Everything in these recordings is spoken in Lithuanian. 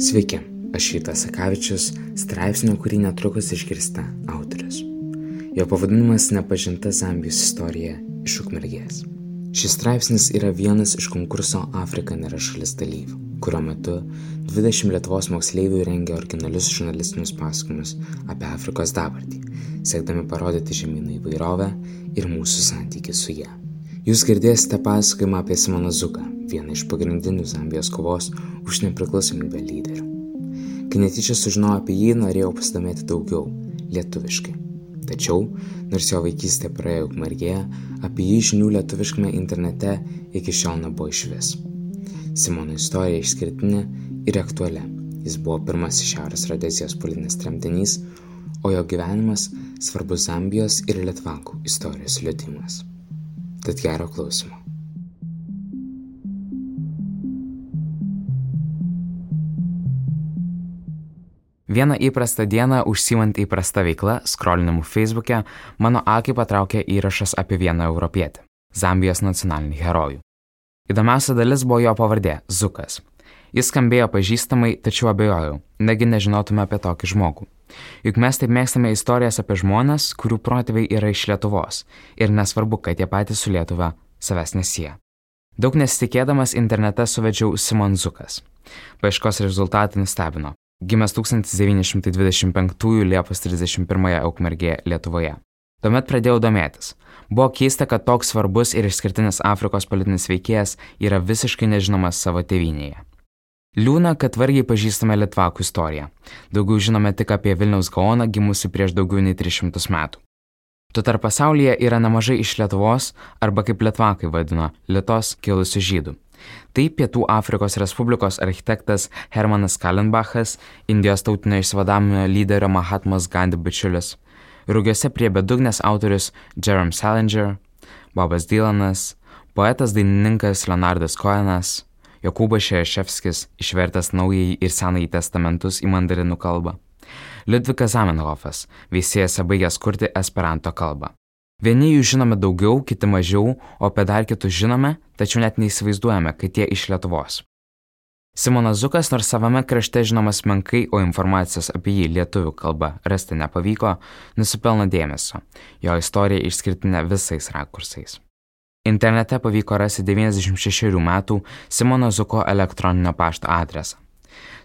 Sveiki, aš Rytas Sakavičius, straipsnio, kurį netrukus išgirsta autorius. Jo pavadinimas Nepažinta Zambijos istorija iš Ukmergės. Šis straipsnis yra vienas iš konkurso Afrika nėra šalis dalyvių, kurio metu 20 Lietuvos moksleivių rengia originalius žurnalistinius pasakojimus apie Afrikos dabartį, siekdami parodyti žemynų įvairovę ir mūsų santykį su ją. Jūs girdėsite pasakojimą apie Simoną Zuką, vieną iš pagrindinių Zambijos kovos už nepriklausomybę lyderių. Kai netyčia sužinojau apie jį, norėjau pasidomėti daugiau, lietuviškai. Tačiau, nors jo vaikystė praėjo ukmergėje, apie jį žinių lietuviškame internete iki šiol nebuvo iš vis. Simono istorija išskirtinė ir aktuali. Jis buvo pirmasis Šiaurės Rodezijos politinis tremtinys, o jo gyvenimas svarbus Zambijos ir Lietvankų istorijos liudimas. Tad gero klausimo. Vieną įprastą dieną, užsimant įprastą veiklą, skrolinimu Facebook'e, mano akį patraukė įrašas apie vieną europietį - Zambijos nacionalinį herojų. Įdomiausia dalis buvo jo pavardė - Zukas. Jis skambėjo pažįstamai, tačiau abejojau, negi nežinotume apie tokį žmogų. Juk mes taip mėgstame istorijas apie žmonės, kurių protėviai yra iš Lietuvos ir nesvarbu, kad jie patys su Lietuva savęs nesie. Daug nesitikėdamas internete suvedžiau Simon Zukas. Paieškos rezultatai nustebino. Gimęs 1925 Liepos 31 Aukmergėje Lietuvoje. Tuomet pradėjau domėtis. Buvo keista, kad toks svarbus ir išskirtinis Afrikos politinis veikėjas yra visiškai nežinomas savo tėvynėje. Liūna, kad vargiai pažįstame Litvakų istoriją. Daugiau žinome tik apie Vilniaus Gaoną gimusi prieš daugiau nei 300 metų. Tuo tarp pasaulyje yra nemažai iš Lietuvos, arba kaip Lietvakai vadino, Lietos kilusių žydų. Tai Pietų Afrikos Respublikos architektas Hermanas Kalenbachas, Indijos tautinio išsivadavimo lyderio Mahatmas Gandhi bičiulis, Rūgiuose prie bedugnės autorius Jerome Salinger, Bobas Dylanas, poetas dainininkas Leonardas Koenas, Jokūbas Šeševskis išvertęs naująjį ir senąjį testamentus į mandarinų kalbą. Liudvikas Zamenhofas, veisėjas baigęs kurti esperanto kalbą. Vieni jų žinome daugiau, kiti mažiau, o apie dar kitus žinome, tačiau net neįsivaizduojame, kad jie iš Lietuvos. Simonas Zukas, nors savame krašte žinomas menkai, o informacijos apie jį lietuvių kalba rasti nepavyko, nusipelno dėmesio. Jo istorija išskirtinė visais rakursais. Internete pavyko rasti 96 metų Simono Zuko elektroninio pašto adresą.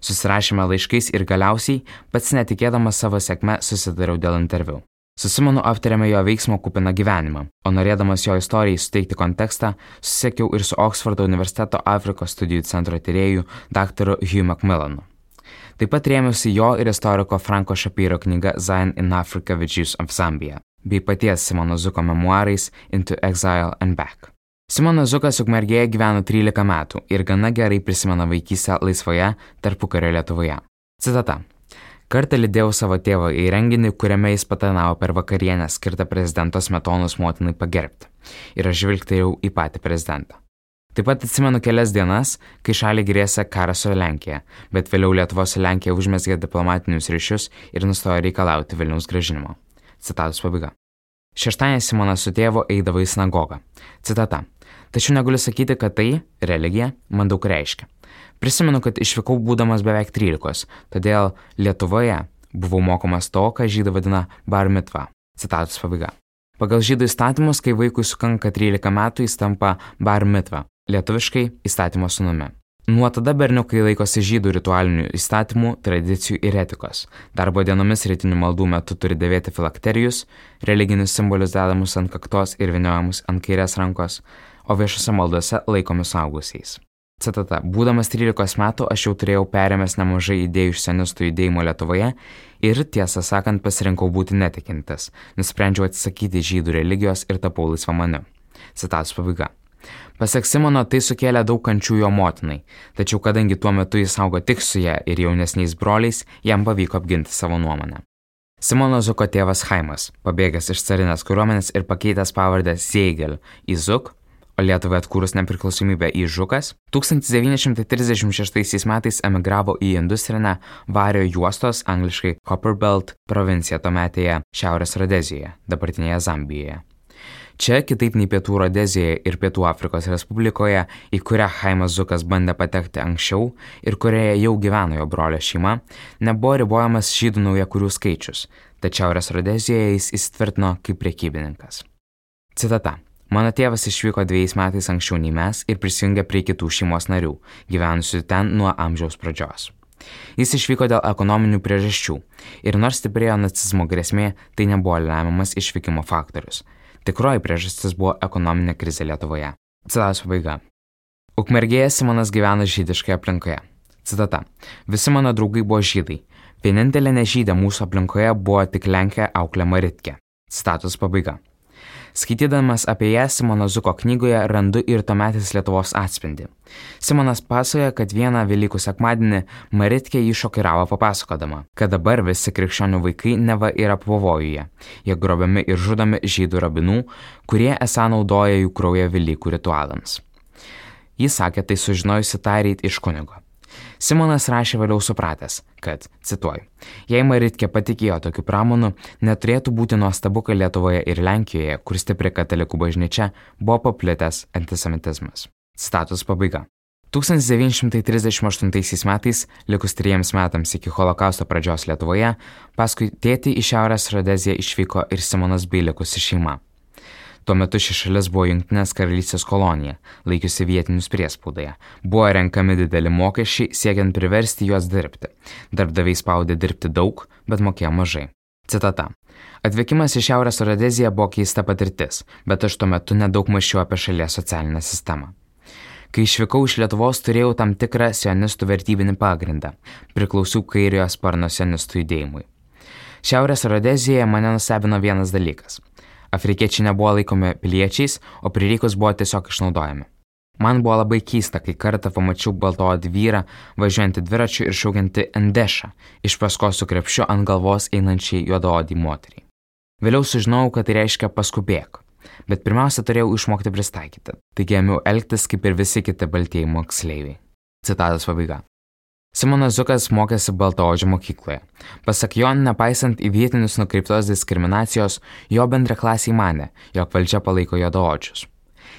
Susirašėme laiškais ir galiausiai, pats netikėdamas savo sėkme, susidariau dėl interviu. Su Simonu aptarėme jo veiksmo kupiną gyvenimą, o norėdamas jo istorijai suteikti kontekstą, susiekiau ir su Oksfordo universiteto Afrikos studijų centro tyrėjų dr. Hugh Macmillanu. Taip pat rėmiausi jo ir istoriko Franko Shapiro knyga Zion in Africa Veggies of Zambia, bei paties Simono Zuko memoarais Into Exile and Back. Simonas Zukas ukmergėje gyveno 13 metų ir gana gerai prisimena vaikystę laisvoje tarpukario Lietuvoje. Citata. Kartą lydėjau savo tėvą į renginį, kuriame jis patarnavo per vakarienę skirtą prezidento Smetonos motinai pagerbti. Ir aš žvilgtėjau į patį prezidentą. Taip pat atsimenu kelias dienas, kai šaliai grėsė karas su Lenkija, bet vėliau Lietuvos su Lenkija užmesgė diplomatinius ryšius ir nustojo reikalauti Vilniaus gražinimo. Citatos pabaiga. Šeštąją Simonas su tėvu eidavo į sinagogą. Citata. Tačiau negaliu sakyti, kad tai, religija, man daug reiškia. Prisimenu, kad išvykau būdamas beveik 13, todėl Lietuvoje buvau mokomas to, ką žydai vadina bar mitva. Citatos pabaiga. Pagal žydų įstatymus, kai vaikui sukanka 13 metų, jis tampa bar mitva, lietuviškai įstatymo sunumi. Nuo tada berniukai laikosi žydų ritualinių įstatymų, tradicijų ir etikos. Darbo dienomis rytinių maldų metu turi dėvėti filakterijus, religinius simbolius dedamus ant kaktos ir viniojamus ant kairės rankos, o viešose maldose laikomi saugusiais. Citata. Būdamas 13 metų aš jau turėjau perėmęs nemažai idėjų iš senistų judėjimo Lietuvoje ir tiesą sakant pasirinkau būti netikintas. Nusprendžiau atsisakyti žydų religijos ir tapau laisvamaniu. Citatos pabaiga. Pasak Simono, tai sukėlė daug kančių jo motinai, tačiau kadangi tuo metu jis augo tik su ją ir jaunesniais broliais, jam pavyko apginti savo nuomonę. Simono Zuko tėvas Haimas, pabėgęs iš carinės kariuomenės ir pakeitęs pavardę Seigel į Zuk, o Lietuvai atkūrus nepriklausomybę į Žukas, 1936 metais emigravo į industrinę vario juostos angliškai Copperbelt provinciją tuometėje Šiaurės Rodezijoje, dabartinėje Zambijoje. Čia, kitaip nei Pietų Rodezijoje ir Pietų Afrikos Respublikoje, į kurią Haimas Zukas bandė patekti anksčiau ir kurioje jau gyveno jo brolio šeima, nebuvo ribojamas žydų naujakurių skaičius, tačiau Šiaurės Rodezijoje jis įsitvirtino kaip priekybininkas. Citata. Mano tėvas išvyko dviejais metais anksčiau nei mes ir prisijungė prie kitų šeimos narių, gyvenusių ten nuo amžiaus pradžios. Jis išvyko dėl ekonominių priežasčių ir nors stiprėjo nacizmo grėsmė, tai nebuvo lemiamas išvykimo faktorius. Tikroji priežastis buvo ekonominė krizė Lietuvoje. Citatos pabaiga. Ukmergėje Simonas gyvena žydiškai aplinkoje. Citata. Visi mano draugai buvo žydai. Vienintelė nežydė mūsų aplinkoje buvo tik Lenkija auklė Maritkė. Citatos pabaiga. Skaitydamas apie ją Simono Zuko knygoje randu ir tuometis Lietuvos atspindį. Simonas pasakoja, kad vieną Velykų sekmadienį Maritkė jį šokiravo papasakodama, kad dabar visi krikščionių vaikai neva yra pavojuje. Jie grobiami ir žudomi žydų rabinų, kurie esą naudoja jų kraują Velykų ritualams. Jis sakė tai sužinojusi tą ryt iš kunigo. Simonas rašė vėliau supratęs, kad, cituoju, jei Maritkė patikėjo tokiu pramonu, neturėtų būti nuostabu, kad Lietuvoje ir Lenkijoje, kur stipri katalikų bažnyčia, buvo paplitęs antisemitizmas. Status pabaiga. 1938 metais, likus trijiems metams iki holokausto pradžios Lietuvoje, paskui tėtį į Šiaurės Rodeziją išvyko ir Simonas bei likusi šeima. Tuo metu ši šalis buvo Junktinės karalystės kolonija, laikiusi vietinius priespaudoje. Buvo renkami dideli mokesčiai, siekiant priversti juos dirbti. Darbdaviai spaudė dirbti daug, bet mokėjo mažai. Citata. Atvykimas į Šiaurės Rodeziją buvo keista patirtis, bet aš tuo metu nedaug mačiau apie šalies socialinę sistemą. Kai išvykau iš Lietuvos, turėjau tam tikrą sionistų vertybinį pagrindą. Priklausiau kairiojo sparno sionistų judėjimui. Šiaurės Rodezijoje mane nustebino vienas dalykas. Afrikiečiai nebuvo laikomi piliečiais, o prireikus buvo tiesiog išnaudojami. Man buvo labai keista, kai kartą pamačiau baltoodį vyrą važiuojantį dviračiu ir šaukiantį Endešą, iš paskos su krepšiu ant galvos einančiai juodaodį moteriai. Vėliau sužinojau, kad tai reiškia paskubėk, bet pirmiausia turėjau išmokti pristaikyti, taigi ėmiau elgtis kaip ir visi kiti baltieji moksleiviai. Citatos pabaiga. Simonas Zukas mokėsi Baltaodžio mokykloje. Pasak jo, nepaisant į vietinius nukreiptos diskriminacijos, jo bendraklasiai mane, jog valdžia palaiko juodaodžius.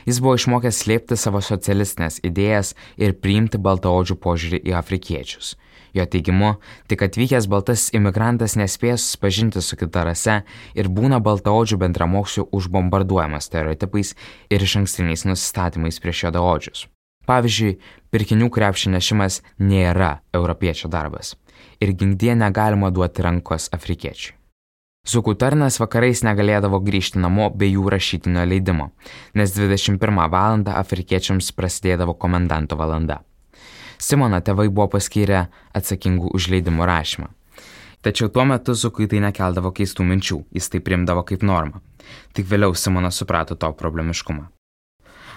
Jis buvo išmokęs slėpti savo socialistinės idėjas ir priimti baltaodžių požiūrį į afrikiečius. Jo teigimu, tik atvykęs baltas imigrantas nespės susipažinti su kita rase ir būna baltaodžių bendramokslių užbombarduojamas stereotipais ir iš ankstiniais nusistatymais prieš juodaodžius. Pavyzdžiui, pirkinių krepšį nešimas nėra europiečio darbas ir gingdie negalima duoti rankos afrikiečiui. Zukų tarnas vakarais negalėdavo grįžti namo be jų rašytinio leidimo, nes 21 val. afrikiečiams prasidėdavo komendanto valanda. Simono tėvai buvo paskyrę atsakingų už leidimo rašymą. Tačiau tuo metu Zukui tai nekeldavo keistų minčių, jis tai primdavo kaip normą. Tik vėliau Simonas suprato to problemiškumą.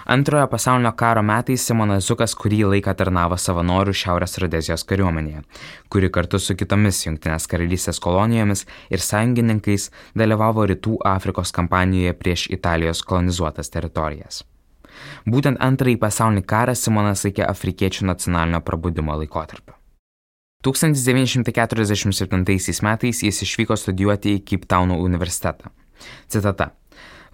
Antrojo pasaulinio karo metais Simonas Zukas kurį laiką tarnavo savanorių Šiaurės Rodezijos kariuomenėje, kuri kartu su kitomis Junktinės karalystės kolonijomis ir sąjungininkais dalyvavo Rytų Afrikos kampanijoje prieš Italijos kolonizuotas teritorijas. Būtent antrąjį pasaulinį karą Simonas laikė afrikiečių nacionalinio prabudimo laikotarpiu. 1947 metais jis išvyko studijuoti į Cape Tauno universitetą. Citata.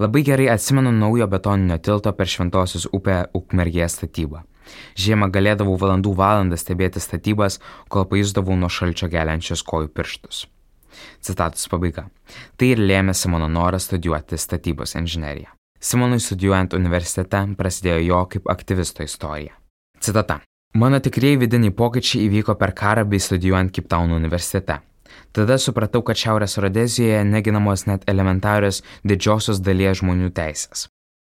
Labai gerai atsimenu naujo betoninio tilto per Šventosios upę Ukmergėje statybą. Žiemą galėdavau valandų valandą stebėti statybas, kol pajusdavau nuo šalčio geliančius kojų pirštus. Citatus pabaiga. Tai ir lėmė Simono norą studijuoti statybos inžineriją. Simonui studijuojant universitete prasidėjo jo kaip aktyvisto istorija. Citata. Mano tikrieji vidiniai pokyčiai įvyko per karą bei studijuojant Kiptauno universitete. Tada supratau, kad Šiaurės Rodezijoje neginamos net elementarios didžiosios dalies žmonių teisės.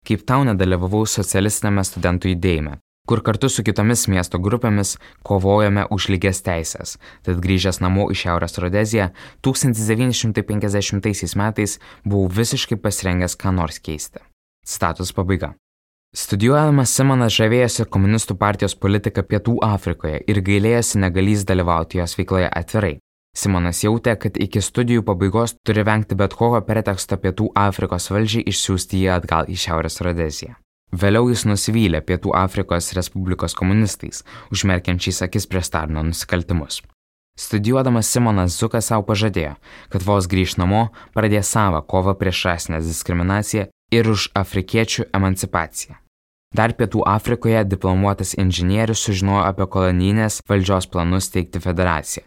Kaip tau nedalyvavau socialistinėme studentų judėjime, kur kartu su kitomis miesto grupėmis kovojame už lygias teisės. Tad grįžęs namo į Šiaurės Rodeziją 1950 metais buvau visiškai pasirengęs ką nors keisti. Status pabaiga. Studijuodamas Simonas žavėjosi komunistų partijos politika Pietų Afrikoje ir gailėjosi negalys dalyvauti jos veikloje atvirai. Simonas jautė, kad iki studijų pabaigos turi vengti bet kokio preteksto Pietų Afrikos valdžiai išsiųsti jį atgal į Šiaurės Rodeziją. Vėliau jis nusivylė Pietų Afrikos Respublikos komunistais, užmerkiančiais akis prieš Stalino nusikaltimus. Studijuodamas Simonas Zukas savo pažadėjo, kad vos grįž namo, pradės savo kovą prieš rasinę diskriminaciją ir už afrikiečių emancipaciją. Dar Pietų Afrikoje diplomuotas inžinierius sužinojo apie kolonijinės valdžios planus steigti federaciją,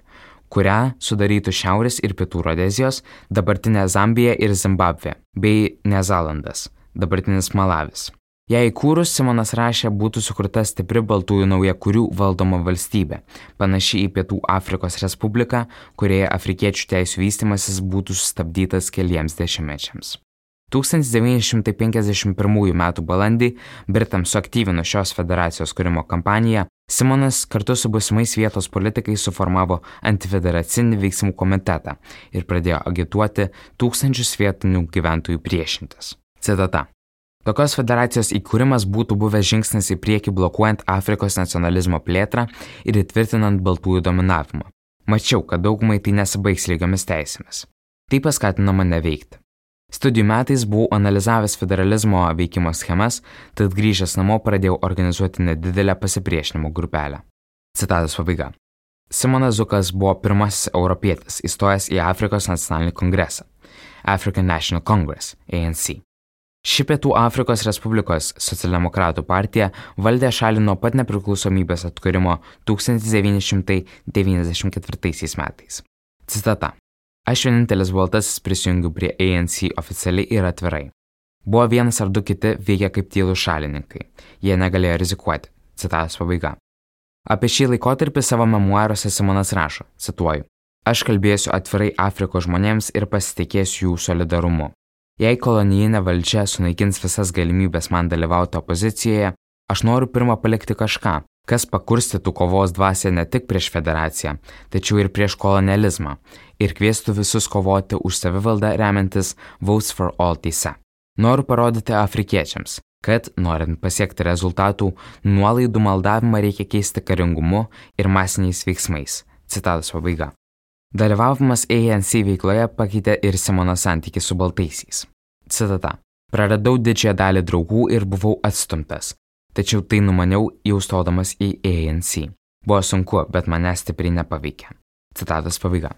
kurią sudarytų Šiaurės ir Pietų Rodezijos, dabartinė Zambija ir Zimbabvė, bei Nezalandas, dabartinis Malavis. Jei įkūrus Simonas rašė, būtų sukurta stipri baltųjų naujakurių valdoma valstybė, panaši į Pietų Afrikos Respubliką, kurioje afrikiečių teisų vystimasis būtų sustabdytas keliems dešimtmečiams. 1951 m. balandį Britams suaktyvino šios federacijos kūrimo kampaniją, Simonas kartu su busimais vietos politikais suformavo antifederacinį veiksmų komitetą ir pradėjo agituoti tūkstančius vietinių gyventojų priešintis. Citata. Tokios federacijos įkūrimas būtų buvęs žingsnis į priekį blokuojant Afrikos nacionalizmo plėtrą ir įtvirtinant baltųjų dominavimą. Mačiau, kad daugumai tai nesibaigs lygiomis teisėmis. Tai paskatino mane veikti. Studijų metais buvau analizavęs federalizmo veikimo schemas, tad grįžęs namo pradėjau organizuoti nedidelę pasipriešinimo grupelę. Citatos pabaiga. Simonas Zukas buvo pirmasis europietis įstojęs į Afrikos nacionalinį kongresą - African National Congress - ANC. Ši Pietų Afrikos Respublikos socialdemokratų partija valdė šalį nuo pat nepriklausomybės atkūrimo 1994 metais. Citata. Aš vienintelis baltasis prisijungiu prie ANC oficialiai ir atvirai. Buvo vienas ar du kiti veikia kaip tylų šalininkai. Jie negalėjo rizikuoti. Citatos pabaiga. Apie šį laikotarpį savo memoaruose Simonas rašo, cituoju, Aš kalbėsiu atvirai Afrikos žmonėms ir pasitikėsiu jų solidarumu. Jei kolonijinė valdžia sunaikins visas galimybės man dalyvauti opozicijoje, aš noriu pirmą palikti kažką, kas pakurstytų kovos dvasę ne tik prieš federaciją, tačiau ir prieš kolonializmą ir kvieštų visus kovoti už savivaldą remiantis Votes for All teise. Noriu parodyti afrikiečiams, kad, norint pasiekti rezultatų, nuolaidų maldavimą reikia keisti karingumu ir masiniais veiksmais. Citatos pabaiga. Dalyvavimas ANC veikloje pakeitė ir Simono santykių su baltaisiais. Citata. Praradau didžiąją dalį draugų ir buvau atstumtas, tačiau tai numaniau jau stodamas į ANC. Buvo sunku, bet mane stipriai nepaveikė. Citatos pabaiga.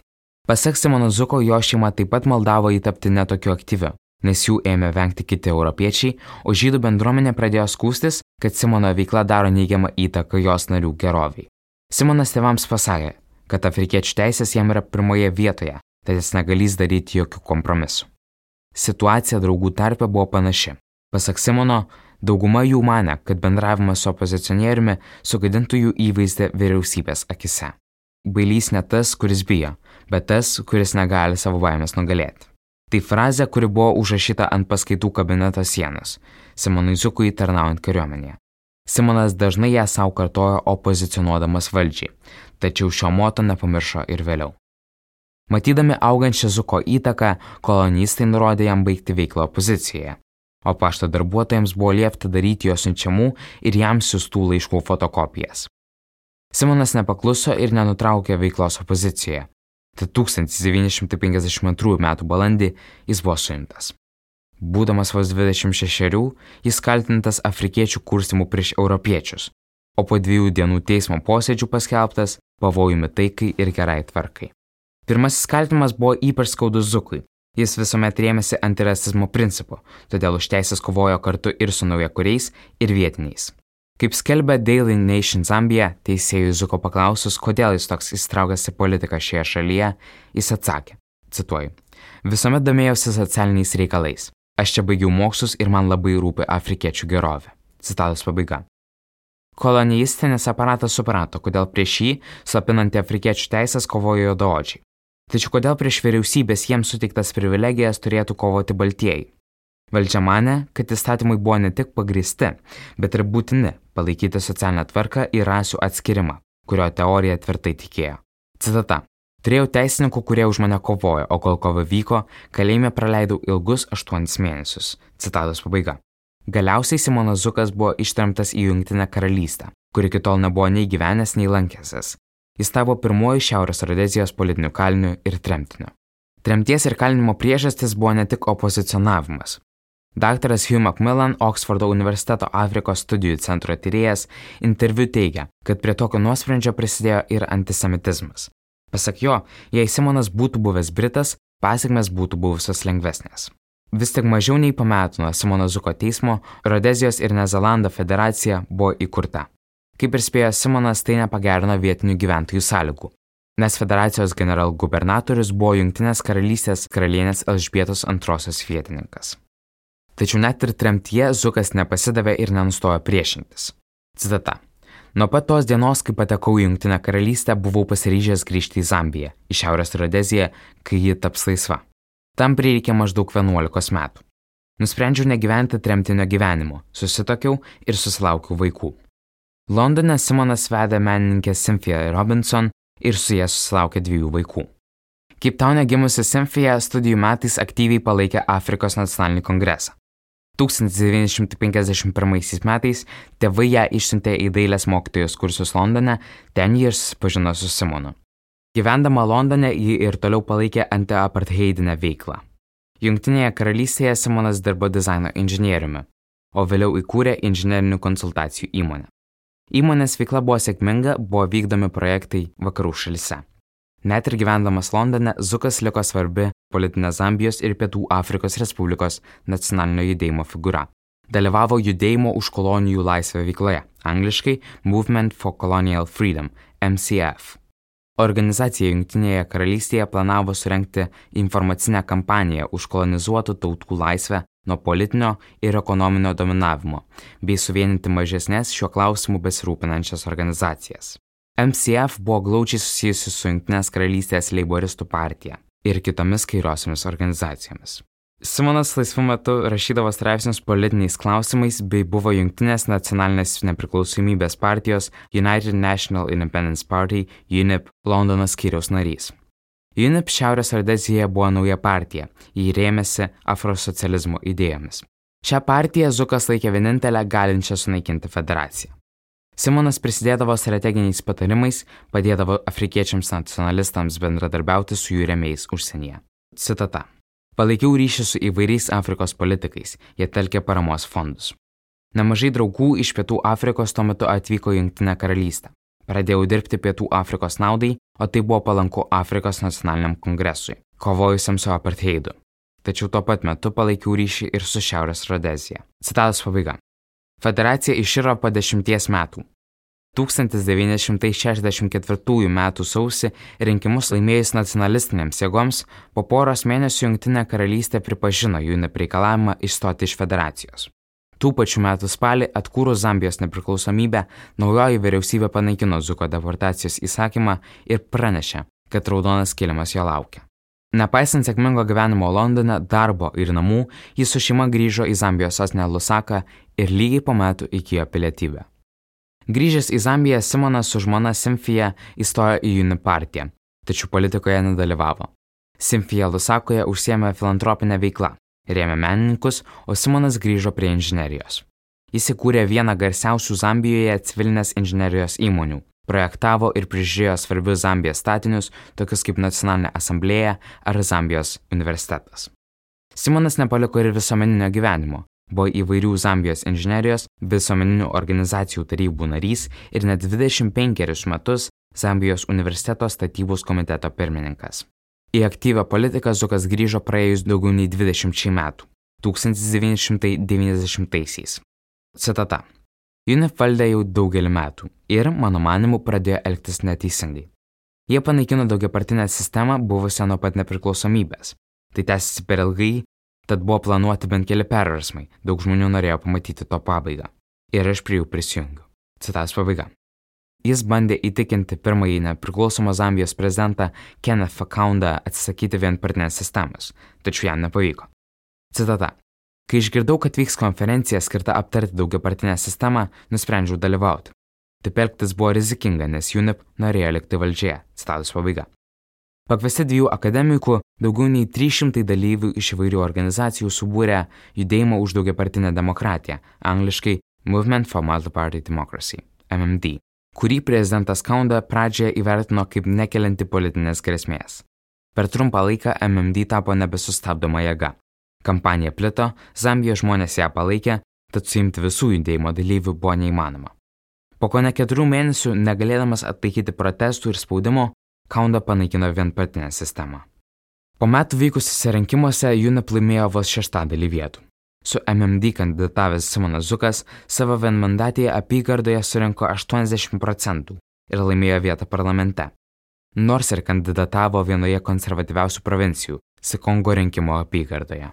Pasak Simono Zuko, jo šeima taip pat maldavo įtapti netokiu aktyviu, nes jų ėmė vengti kiti europiečiai, o žydų bendruomenė pradėjo skūstis, kad Simono veikla daro neigiamą įtaką jos narių geroviai. Simonas tėvams pasakė, kad afrikiečių teisės jam yra pirmoje vietoje, tad jis negalys daryti jokių kompromisų. Situacija draugų tarpe buvo panaši. Pasak Simono, Dauguma jų mane, kad bendravimas su opozicionieriumi sugadintų jų įvaizdį vyriausybės akise. Bailys ne tas, kuris bijo, bet tas, kuris negali savo baimės nugalėti. Tai frazė, kuri buvo užrašyta ant paskaitų kabineto sienos, Simonui Zukui tarnaujant kariuomenėje. Simonas dažnai ją savo kartojo opozicionuodamas valdžiai, tačiau šio moto nepamiršo ir vėliau. Matydami augančią Zuko įtaką, kolonistai nurodė jam baigti veiklą opozicijoje, o pašto darbuotojams buvo liepta daryti jo siunčiamų ir jam siūstų laiškų fotokopijas. Simonas nepakluso ir nenutraukė veiklos opozicijoje, tad 1952 m. balandį jis buvo suimtas. Būdamas vos 26, jis kaltintas afrikiečių kurstimu prieš europiečius, o po dviejų dienų teismo posėdžių paskelbtas pavojumi taikai ir gerai tvarkai. Pirmasis kaltinimas buvo ypač skaudus Zukui, Jis visuomet rėmėsi antirasizmo principu, todėl už teisės kovojo kartu ir su naujakuriais, ir vietiniais. Kaip skelbia Daily Nation Zambija, teisėjų Zuko paklausus, kodėl jis toks įstraukęs į politiką šioje šalyje, jis atsakė, cituoju, visuomet domėjausi socialiniais reikalais. Aš čia baigiau mokslus ir man labai rūpi afrikiečių gerovė. Citatos pabaiga. Kolonijistinis aparatas suprato, kodėl prieš jį, slapinant afrikiečių teisės, kovojo juodaodžiai. Tačiau kodėl prieš vyriausybės jiems suteiktas privilegijas turėtų kovoti baltieji? Valdžia mane, kad įstatymai buvo ne tik pagristi, bet ir būtini palaikyti socialinę tvarką ir rasių atskirimą, kurio teorija tvirtai tikėjo. Citata. Turėjau teisininkų, kurie už mane kovojo, o kol kova vyko, kalėjime praleidau ilgus aštuonis mėnesius. Citatos pabaiga. Galiausiai Simonas Zukas buvo ištremtas į Junktinę karalystę, kuri iki tol nebuvo nei gyvenęs, nei lankęsis. Jis tapo pirmoju Šiaurės Rodezijos politiniu kaliniu ir tremtiniu. Tremties ir kalinimo priežastis buvo ne tik opozicionavimas. Daktaras Hugh Macmillan, Oksfordo universiteto Afrikos studijų centro tyrėjas, interviu teigia, kad prie tokio nuosprendžio prisidėjo ir antisemitizmas. Pasak jo, jei Simonas būtų buvęs Britas, pasiekmes būtų buvusios lengvesnės. Vis tik mažiau nei po metų nuo Simono Zuko teismo Rodezijos ir Nezalando federacija buvo įkurta. Kaip ir spėjo Simonas, tai nepagerino vietinių gyventojų sąlygų, nes federacijos generalgubernatorius buvo Junktinės karalystės karalienės Elžbietos antrosios vietininkas. Tačiau net ir tremtyje Zukas nepasidavė ir nenustojo priešintis. Citata. Nuo pat tos dienos, kai patekau į Junktinę karalystę, buvau pasiryžęs grįžti į Zambiją, į Šiaurės Rodeziją, kai ji taps laisva. Tam prireikė maždaug 11 metų. Nusprendžiau negyventi tremtinio gyvenimo, susitokiau ir susilaukiau vaikų. Londone Simonas vedė menininkę Cynthia Robinson ir su ja susilaukė dviejų vaikų. Kaip taune gimusi Cynthia studijų metais aktyviai palaikė Afrikos nacionalinį kongresą. 1951 metais tėvai ją išsiuntė į dailės mokytojos kursus Londone, ten ji ir susipažino su Simonu. Gyvendama Londone ji ir toliau palaikė anti-apartheidinę veiklą. Junktinėje karalystėje Simonas dirbo dizaino inžinieriumi, o vėliau įkūrė inžinierinių konsultacijų įmonę. Įmonės veikla buvo sėkminga, buvo vykdomi projektai vakarų šalise. Net ir gyvendamas Londone, Zukas liko svarbi politinė Zambijos ir Pietų Afrikos Respublikos nacionalinio judėjimo figūra. Dalyvavo judėjimo už kolonijų laisvę veikloje, angliškai Movement for Colonial Freedom - MCF. Organizacija Junktinėje karalystėje planavo surenkti informacinę kampaniją už kolonizuotų tautų laisvę nuo politinio ir ekonominio dominavimo, bei suvieninti mažesnės šiuo klausimu besirūpinančias organizacijas. MCF buvo glaučiai susijusi su Junktinės karalystės leiboristų partija ir kitomis kairiosiomis organizacijomis. Simonas laisvu metu rašydavo straipsnius politiniais klausimais bei buvo Junktinės nacionalinės nepriklausomybės partijos United National Independence Party UNIP Londono skyriaus narys. UNIP Šiaurės Rodezijoje buvo nauja partija, jį rėmėsi afrosocializmo idėjomis. Šią partiją Zukas laikė vienintelę galinčią sunaikinti federaciją. Simonas prisidėdavo strateginiais patarimais, padėdavo afrikiečiams nacionalistams bendradarbiauti su jų remėjais užsienyje. Citata. Palaikiau ryšį su įvairiais Afrikos politikais, jie telkė paramos fondus. Nemažai draugų iš Pietų Afrikos tuo metu atvyko į Junktinę karalystę. Pradėjau dirbti Pietų Afrikos naudai, o tai buvo palanku Afrikos nacionaliniam kongresui, kovojusiam su apartheidu. Tačiau tuo pat metu palaikiau ryšį ir su Šiaurės Rodezija. Citatos pabaiga. Federacija iširo po dešimties metų. 1964 m. sausį rinkimus laimėjus nacionalistinėms jėgoms, po poros mėnesių Junktinė karalystė pripažino jų nepreikalavimą išstoti iš federacijos. Tų pačių metų spalį atkūrus Zambijos nepriklausomybę, naujoji vyriausybė panaikino Zuko deportacijos įsakymą ir pranešė, kad raudonas kilimas jo laukia. Nepaisant sėkmingo gyvenimo Londone, darbo ir namų, jis su šeima grįžo į Zambijos sostinę Lusaką ir lygiai po metų įgyjo pilietybę. Grįžęs į Zambiją, Simonas su žmona Simfija įstojo į Juni partiją, tačiau politikoje nedalyvavo. Simfija Lusakoje užsiemė filantropinę veiklą, rėmė menininkus, o Simonas grįžo prie inžinerijos. Jis įkūrė vieną garsiausių Zambijoje civilinės inžinerijos įmonių, projektavo ir prižiūrėjo svarbius Zambijos statinius, tokius kaip Nacionalinė asamblėja ar Zambijos universitetas. Simonas nepaliko ir visuomeninio gyvenimo, buvo įvairių Zambijos inžinerijos, visuomeninių organizacijų tarybų narys ir net 25 metus Zambijos universiteto statybos komiteto pirmininkas. Į aktyvę politiką Zukas grįžo praėjus daugiau nei 20 metų - 1990-aisiais. Citata. UNIF valdė jau daugelį metų ir, mano manimu, pradėjo elgtis neteisingai. Jie panaikino daugiapartinę sistemą buvusią nuo pat nepriklausomybės. Tai tęsiasi per ilgai Tad buvo planuoti bent keli perversmai, daug žmonių norėjo pamatyti to pabaigą. Ir aš prie jų prisijungiu. Citas pabaiga. Jis bandė įtikinti pirmąjį nepriklausomą Zambijos prezidentą Kenneth Fakaundą atsisakyti vienpartinės sistemos, tačiau jam nepavyko. Citata. Kai išgirdau, kad vyks konferencija skirta aptarti daugiapartinę sistemą, nusprendžiau dalyvauti. Taip elgtis buvo rizikinga, nes UNIP norėjo likti valdžioje. Citatos pabaiga. Pakviesti dviejų akademikų, daugiau nei 300 dalyvių iš įvairių organizacijų subūrė judėjimą už daugiapartinę demokratiją, angliškai Movement for Multi-Party Democracy - MMD, kurį prezidentas Kaunda pradžioje įvertino kaip nekelianti politinės grėsmės. Per trumpą laiką MMD tapo nebesustabdoma jėga. Kampanija plito, Zambijos žmonės ją palaikė, tad suimti visų judėjimo dalyvių buvo neįmanoma. Po ko ne keturių mėnesių, negalėdamas atlaikyti protestų ir spaudimo, Kaunda panaikino vienpartinę sistemą. Po metų vykusiuose rinkimuose UNEP laimėjo vos šeštadalį vietų. Su MMD kandidatavęs Simonas Zukas savo vienmandatėje apygardoje surinko 80 procentų ir laimėjo vietą parlamente. Nors ir kandidatavo vienoje konservatyviausių provincijų - Sikongo rinkimo apygardoje.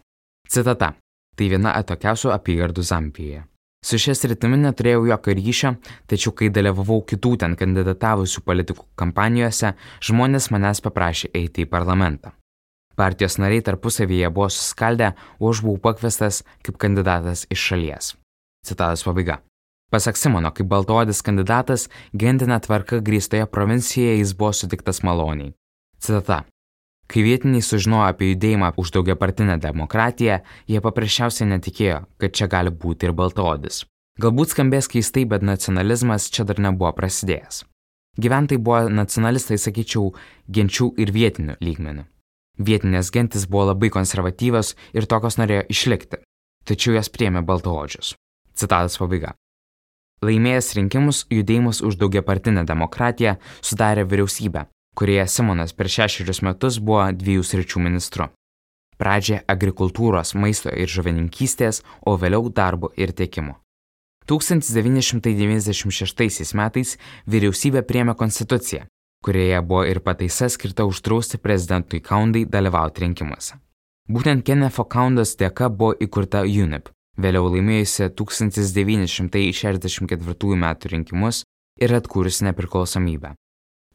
Citata. Tai viena atokiausių apygardų Zambijoje. Su šia sritimi neturėjau jokio ryšio, tačiau kai dalyvavau kitų ten kandidatavusių politikų kampanijose, žmonės manęs paprašė eiti į parlamentą. Partijos nariai tarpusavyje buvo suskaldę, o aš buvau pakvestas kaip kandidatas iš šalies. Citatos pabaiga. Pasak Simono, kaip baltoodis kandidatas, gentinė tvarka grįstoje provincijoje jis buvo sutiktas maloniai. Citata. Kai vietiniai sužinojo apie judėjimą už daugiapartinę demokratiją, jie paprasčiausiai netikėjo, kad čia gali būti ir baltaodis. Galbūt skambės keistai, bet nacionalizmas čia dar nebuvo prasidėjęs. Gyventojai buvo nacionalistai, sakyčiau, genčių ir vietinių lygmenių. Vietinės gentis buvo labai konservatyvios ir tokios norėjo išlikti, tačiau jas priemė baltaodžius. Citatas pabaiga. Laimėjęs rinkimus, judėjimas už daugiapartinę demokratiją sudarė vyriausybę, kurioje Simonas per šešerius metus buvo dviejų sričių ministru. Pradžia agrikultūros, maisto ir žuvininkystės, o vėliau darbo ir tiekimo. 1996 metais vyriausybė priemė konstituciją, kurioje buvo ir pataisa skirta uždrausti prezidentui Kaundai dalyvauti rinkimuose. Būtent Kennefo Kaundos dėka buvo įkurta UNIP, vėliau laimėjusi 1964 m. rinkimus ir atkūrusi nepriklausomybę.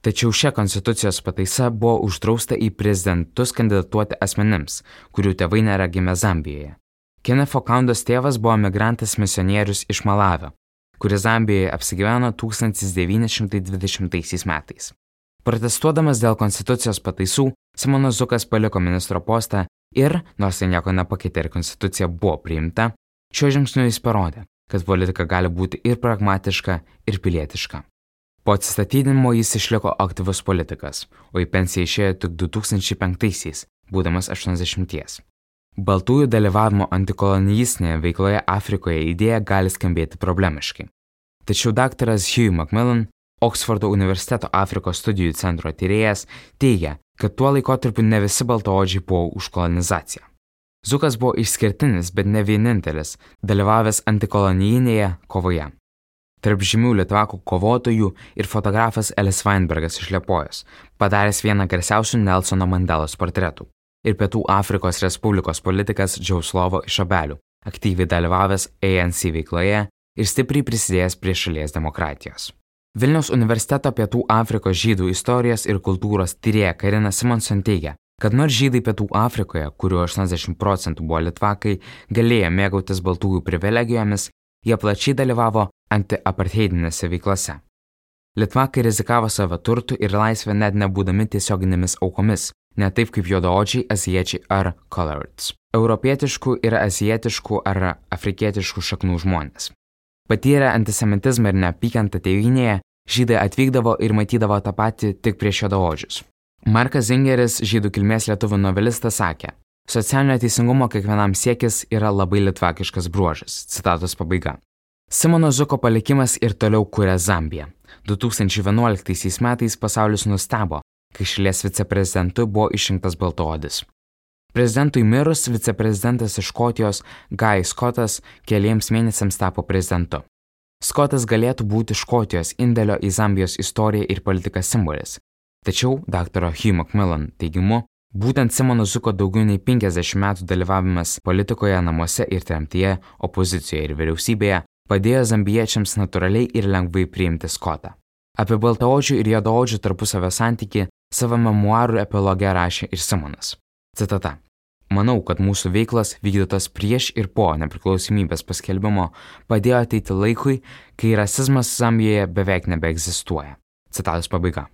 Tačiau šia konstitucijos pataisa buvo uždrausta į prezidentus kandidatuoti asmenims, kurių tėvai nėra gimę Zambijoje. Kennefo Kaundos tėvas buvo migrantas misionierius iš Malavio, kuris Zambijoje apsigyveno 1920 metais. Protestuodamas dėl konstitucijos pataisų, Simonas Zukas paliko ministro postą ir, nors tai nieko nepakeitė ir konstitucija buvo priimta, šiuo žingsniu jis parodė, kad politika gali būti ir pragmatiška, ir pilietiška. Po atsistatydinimo jis išliko aktyvus politikas, o į pensiją išėjo tik 2005-aisiais, būdamas 80. Baltųjų dalyvavimo antikolonijistinėje veikloje Afrikoje idėja gali skambėti problemiškai. Tačiau daktaras Hugh Macmillan, Oksfordo universiteto Afrikos studijų centro tyrėjas, teigia, kad tuo laikotarpiu ne visi baltoodžiai buvo už kolonizaciją. Zukas buvo išskirtinis, bet ne vienintelis, dalyvavęs antikolonijinėje kovoje tarp žymių litvakų kovotojų ir fotografas Elis Weinbergas iš Liepojos, padaręs vieną garsiausių Nelsono Mandelos portretų, ir Pietų Afrikos Respublikos politikas Džiauslovo iš Abelių, aktyviai dalyvavęs ANC veikloje ir stipriai prisidėjęs prie šalies demokratijos. Vilniaus universiteto Pietų Afrikos žydų istorijos ir kultūros tyrėja Karina Simonson teigia, kad nors žydai Pietų Afrikoje, kuriuo 80 procentų buvo litvakai, galėjo mėgautis baltųjų privilegijomis, Jie plačiai dalyvavo antiapartheidinėse veiklose. Litvakai rizikavo savo turtų ir laisvę net nebūdami tiesioginėmis aukomis, ne taip kaip juodaodžiai, aziečiai ar coloreds. Europietiškų ir azijietiškų ar afrikietiškų šaknų žmonės. Patyrę antisemitizmą ir neapykantą tėvynėje, žydai atvykdavo ir matydavo tą patį tik prieš juodaodžius. Markas Zingeris, žydų kilmės lietuvių novelistas, sakė, Socialinio teisingumo kiekvienam siekis yra labai litvakiškas bruožas. Citatos pabaiga. Simono Zuko palikimas ir toliau kuria Zambiją. 2011 metais pasaulis nustebo, kai šalies viceprezidentu buvo išrinktas Baltoodis. Prezidentui mirus viceprezidentas iš Škotijos Guy Scottas keliems mėnesiams tapo prezidentu. Skotas galėtų būti Škotijos indėlio į Zambijos istoriją ir politiką simbolis. Tačiau dr. Hugh Macmillan teigimu, Būtent Simono Zuko daugiau nei 50 metų dalyvavimas politikoje, namuose ir tremtyje, opozicijoje ir vyriausybėje padėjo zambiečiams natūraliai ir lengvai priimti Skotą. Apie baltaodžių ir juodaodžių tarpusavio santyki savo memuarų epiloge rašė ir Simonas. Citata. Manau, kad mūsų veiklas vykdytos prieš ir po nepriklausomybės paskelbimo padėjo ateiti laikui, kai rasizmas Zambijoje beveik nebeegzistuoja. Citatos pabaiga.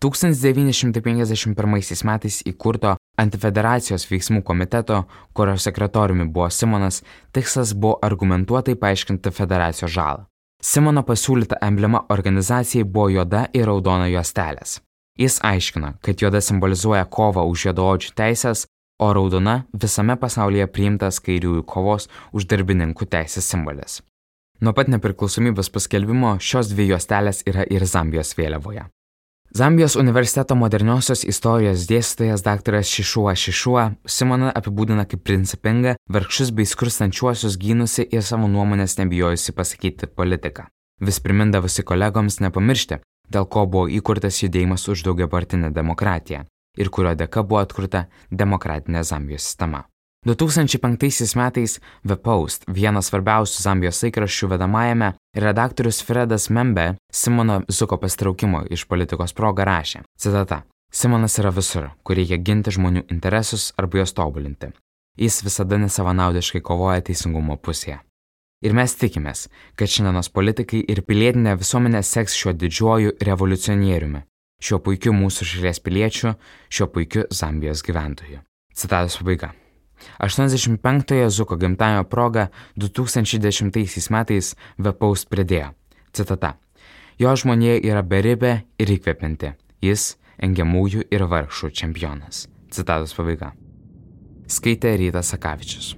1951 metais įkurto Antifederacijos veiksmų komiteto, kurio sekretoriumi buvo Simonas, tikslas buvo argumentuotai paaiškinti federacijos žalą. Simono pasiūlyta emblema organizacijai buvo juoda ir raudona juostelės. Jis aiškina, kad juoda simbolizuoja kovą už juodaodžių teisės, o raudona visame pasaulyje priimtas kairiųjų kovos už darbininkų teisės simbolis. Nuo pat nepriklausomybės paskelbimo šios dvi juostelės yra ir Zambijos vėliavoje. Zambijos universiteto moderniosios istorijos dėstytojas dr. Šišuo Šišuo Simoną apibūdina kaip principingą, vargšus bei skurstančiuosius gynusi ir savo nuomonės nebijojusi pasakyti politiką. Vis primindavusi kolegoms nepamiršti, dėl ko buvo įkurtas judėjimas už daugiapartinę demokratiją ir kurio dėka buvo atkurta demokratinė Zambijos sistema. 2005 metais The Post, vienas svarbiausių Zambijos laikraščių vedamajame, redaktorius Fredas Membe Simono Zuko pastraukimo iš politikos progą rašė, citata, Simonas yra visur, kur reikia ginti žmonių interesus arba juos tobulinti. Jis visada nesavanaudiškai kovoja teisingumo pusėje. Ir mes tikimės, kad šiandienos politikai ir pilietinė visuomenė seks šiuo didžiuoju revoliucionieriumi, šiuo puikiu mūsų šalies piliečiu, šiuo puikiu Zambijos gyventoju. Citatos pabaiga. 85-ojo Zuko gimtajame proga 2010 metais Vepaus pridėjo. Citata. Jo žmonė yra beribė ir įkvepianti. Jis engiamųjų ir vargšų čempionas. Citatos pabaiga. Skaitė Rytas Sakavičius.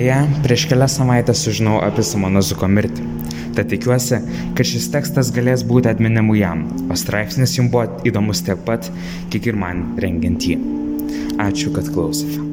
Deja, prieš kelias savaitės sužinau apie Simono Zuko mirtį. Tad tikiuosi, kad šis tekstas galės būti atminimu jam, o straipsnis jums buvo įdomus tiek pat, kiek ir man rengiant jį. Ačiū, kad klausėte.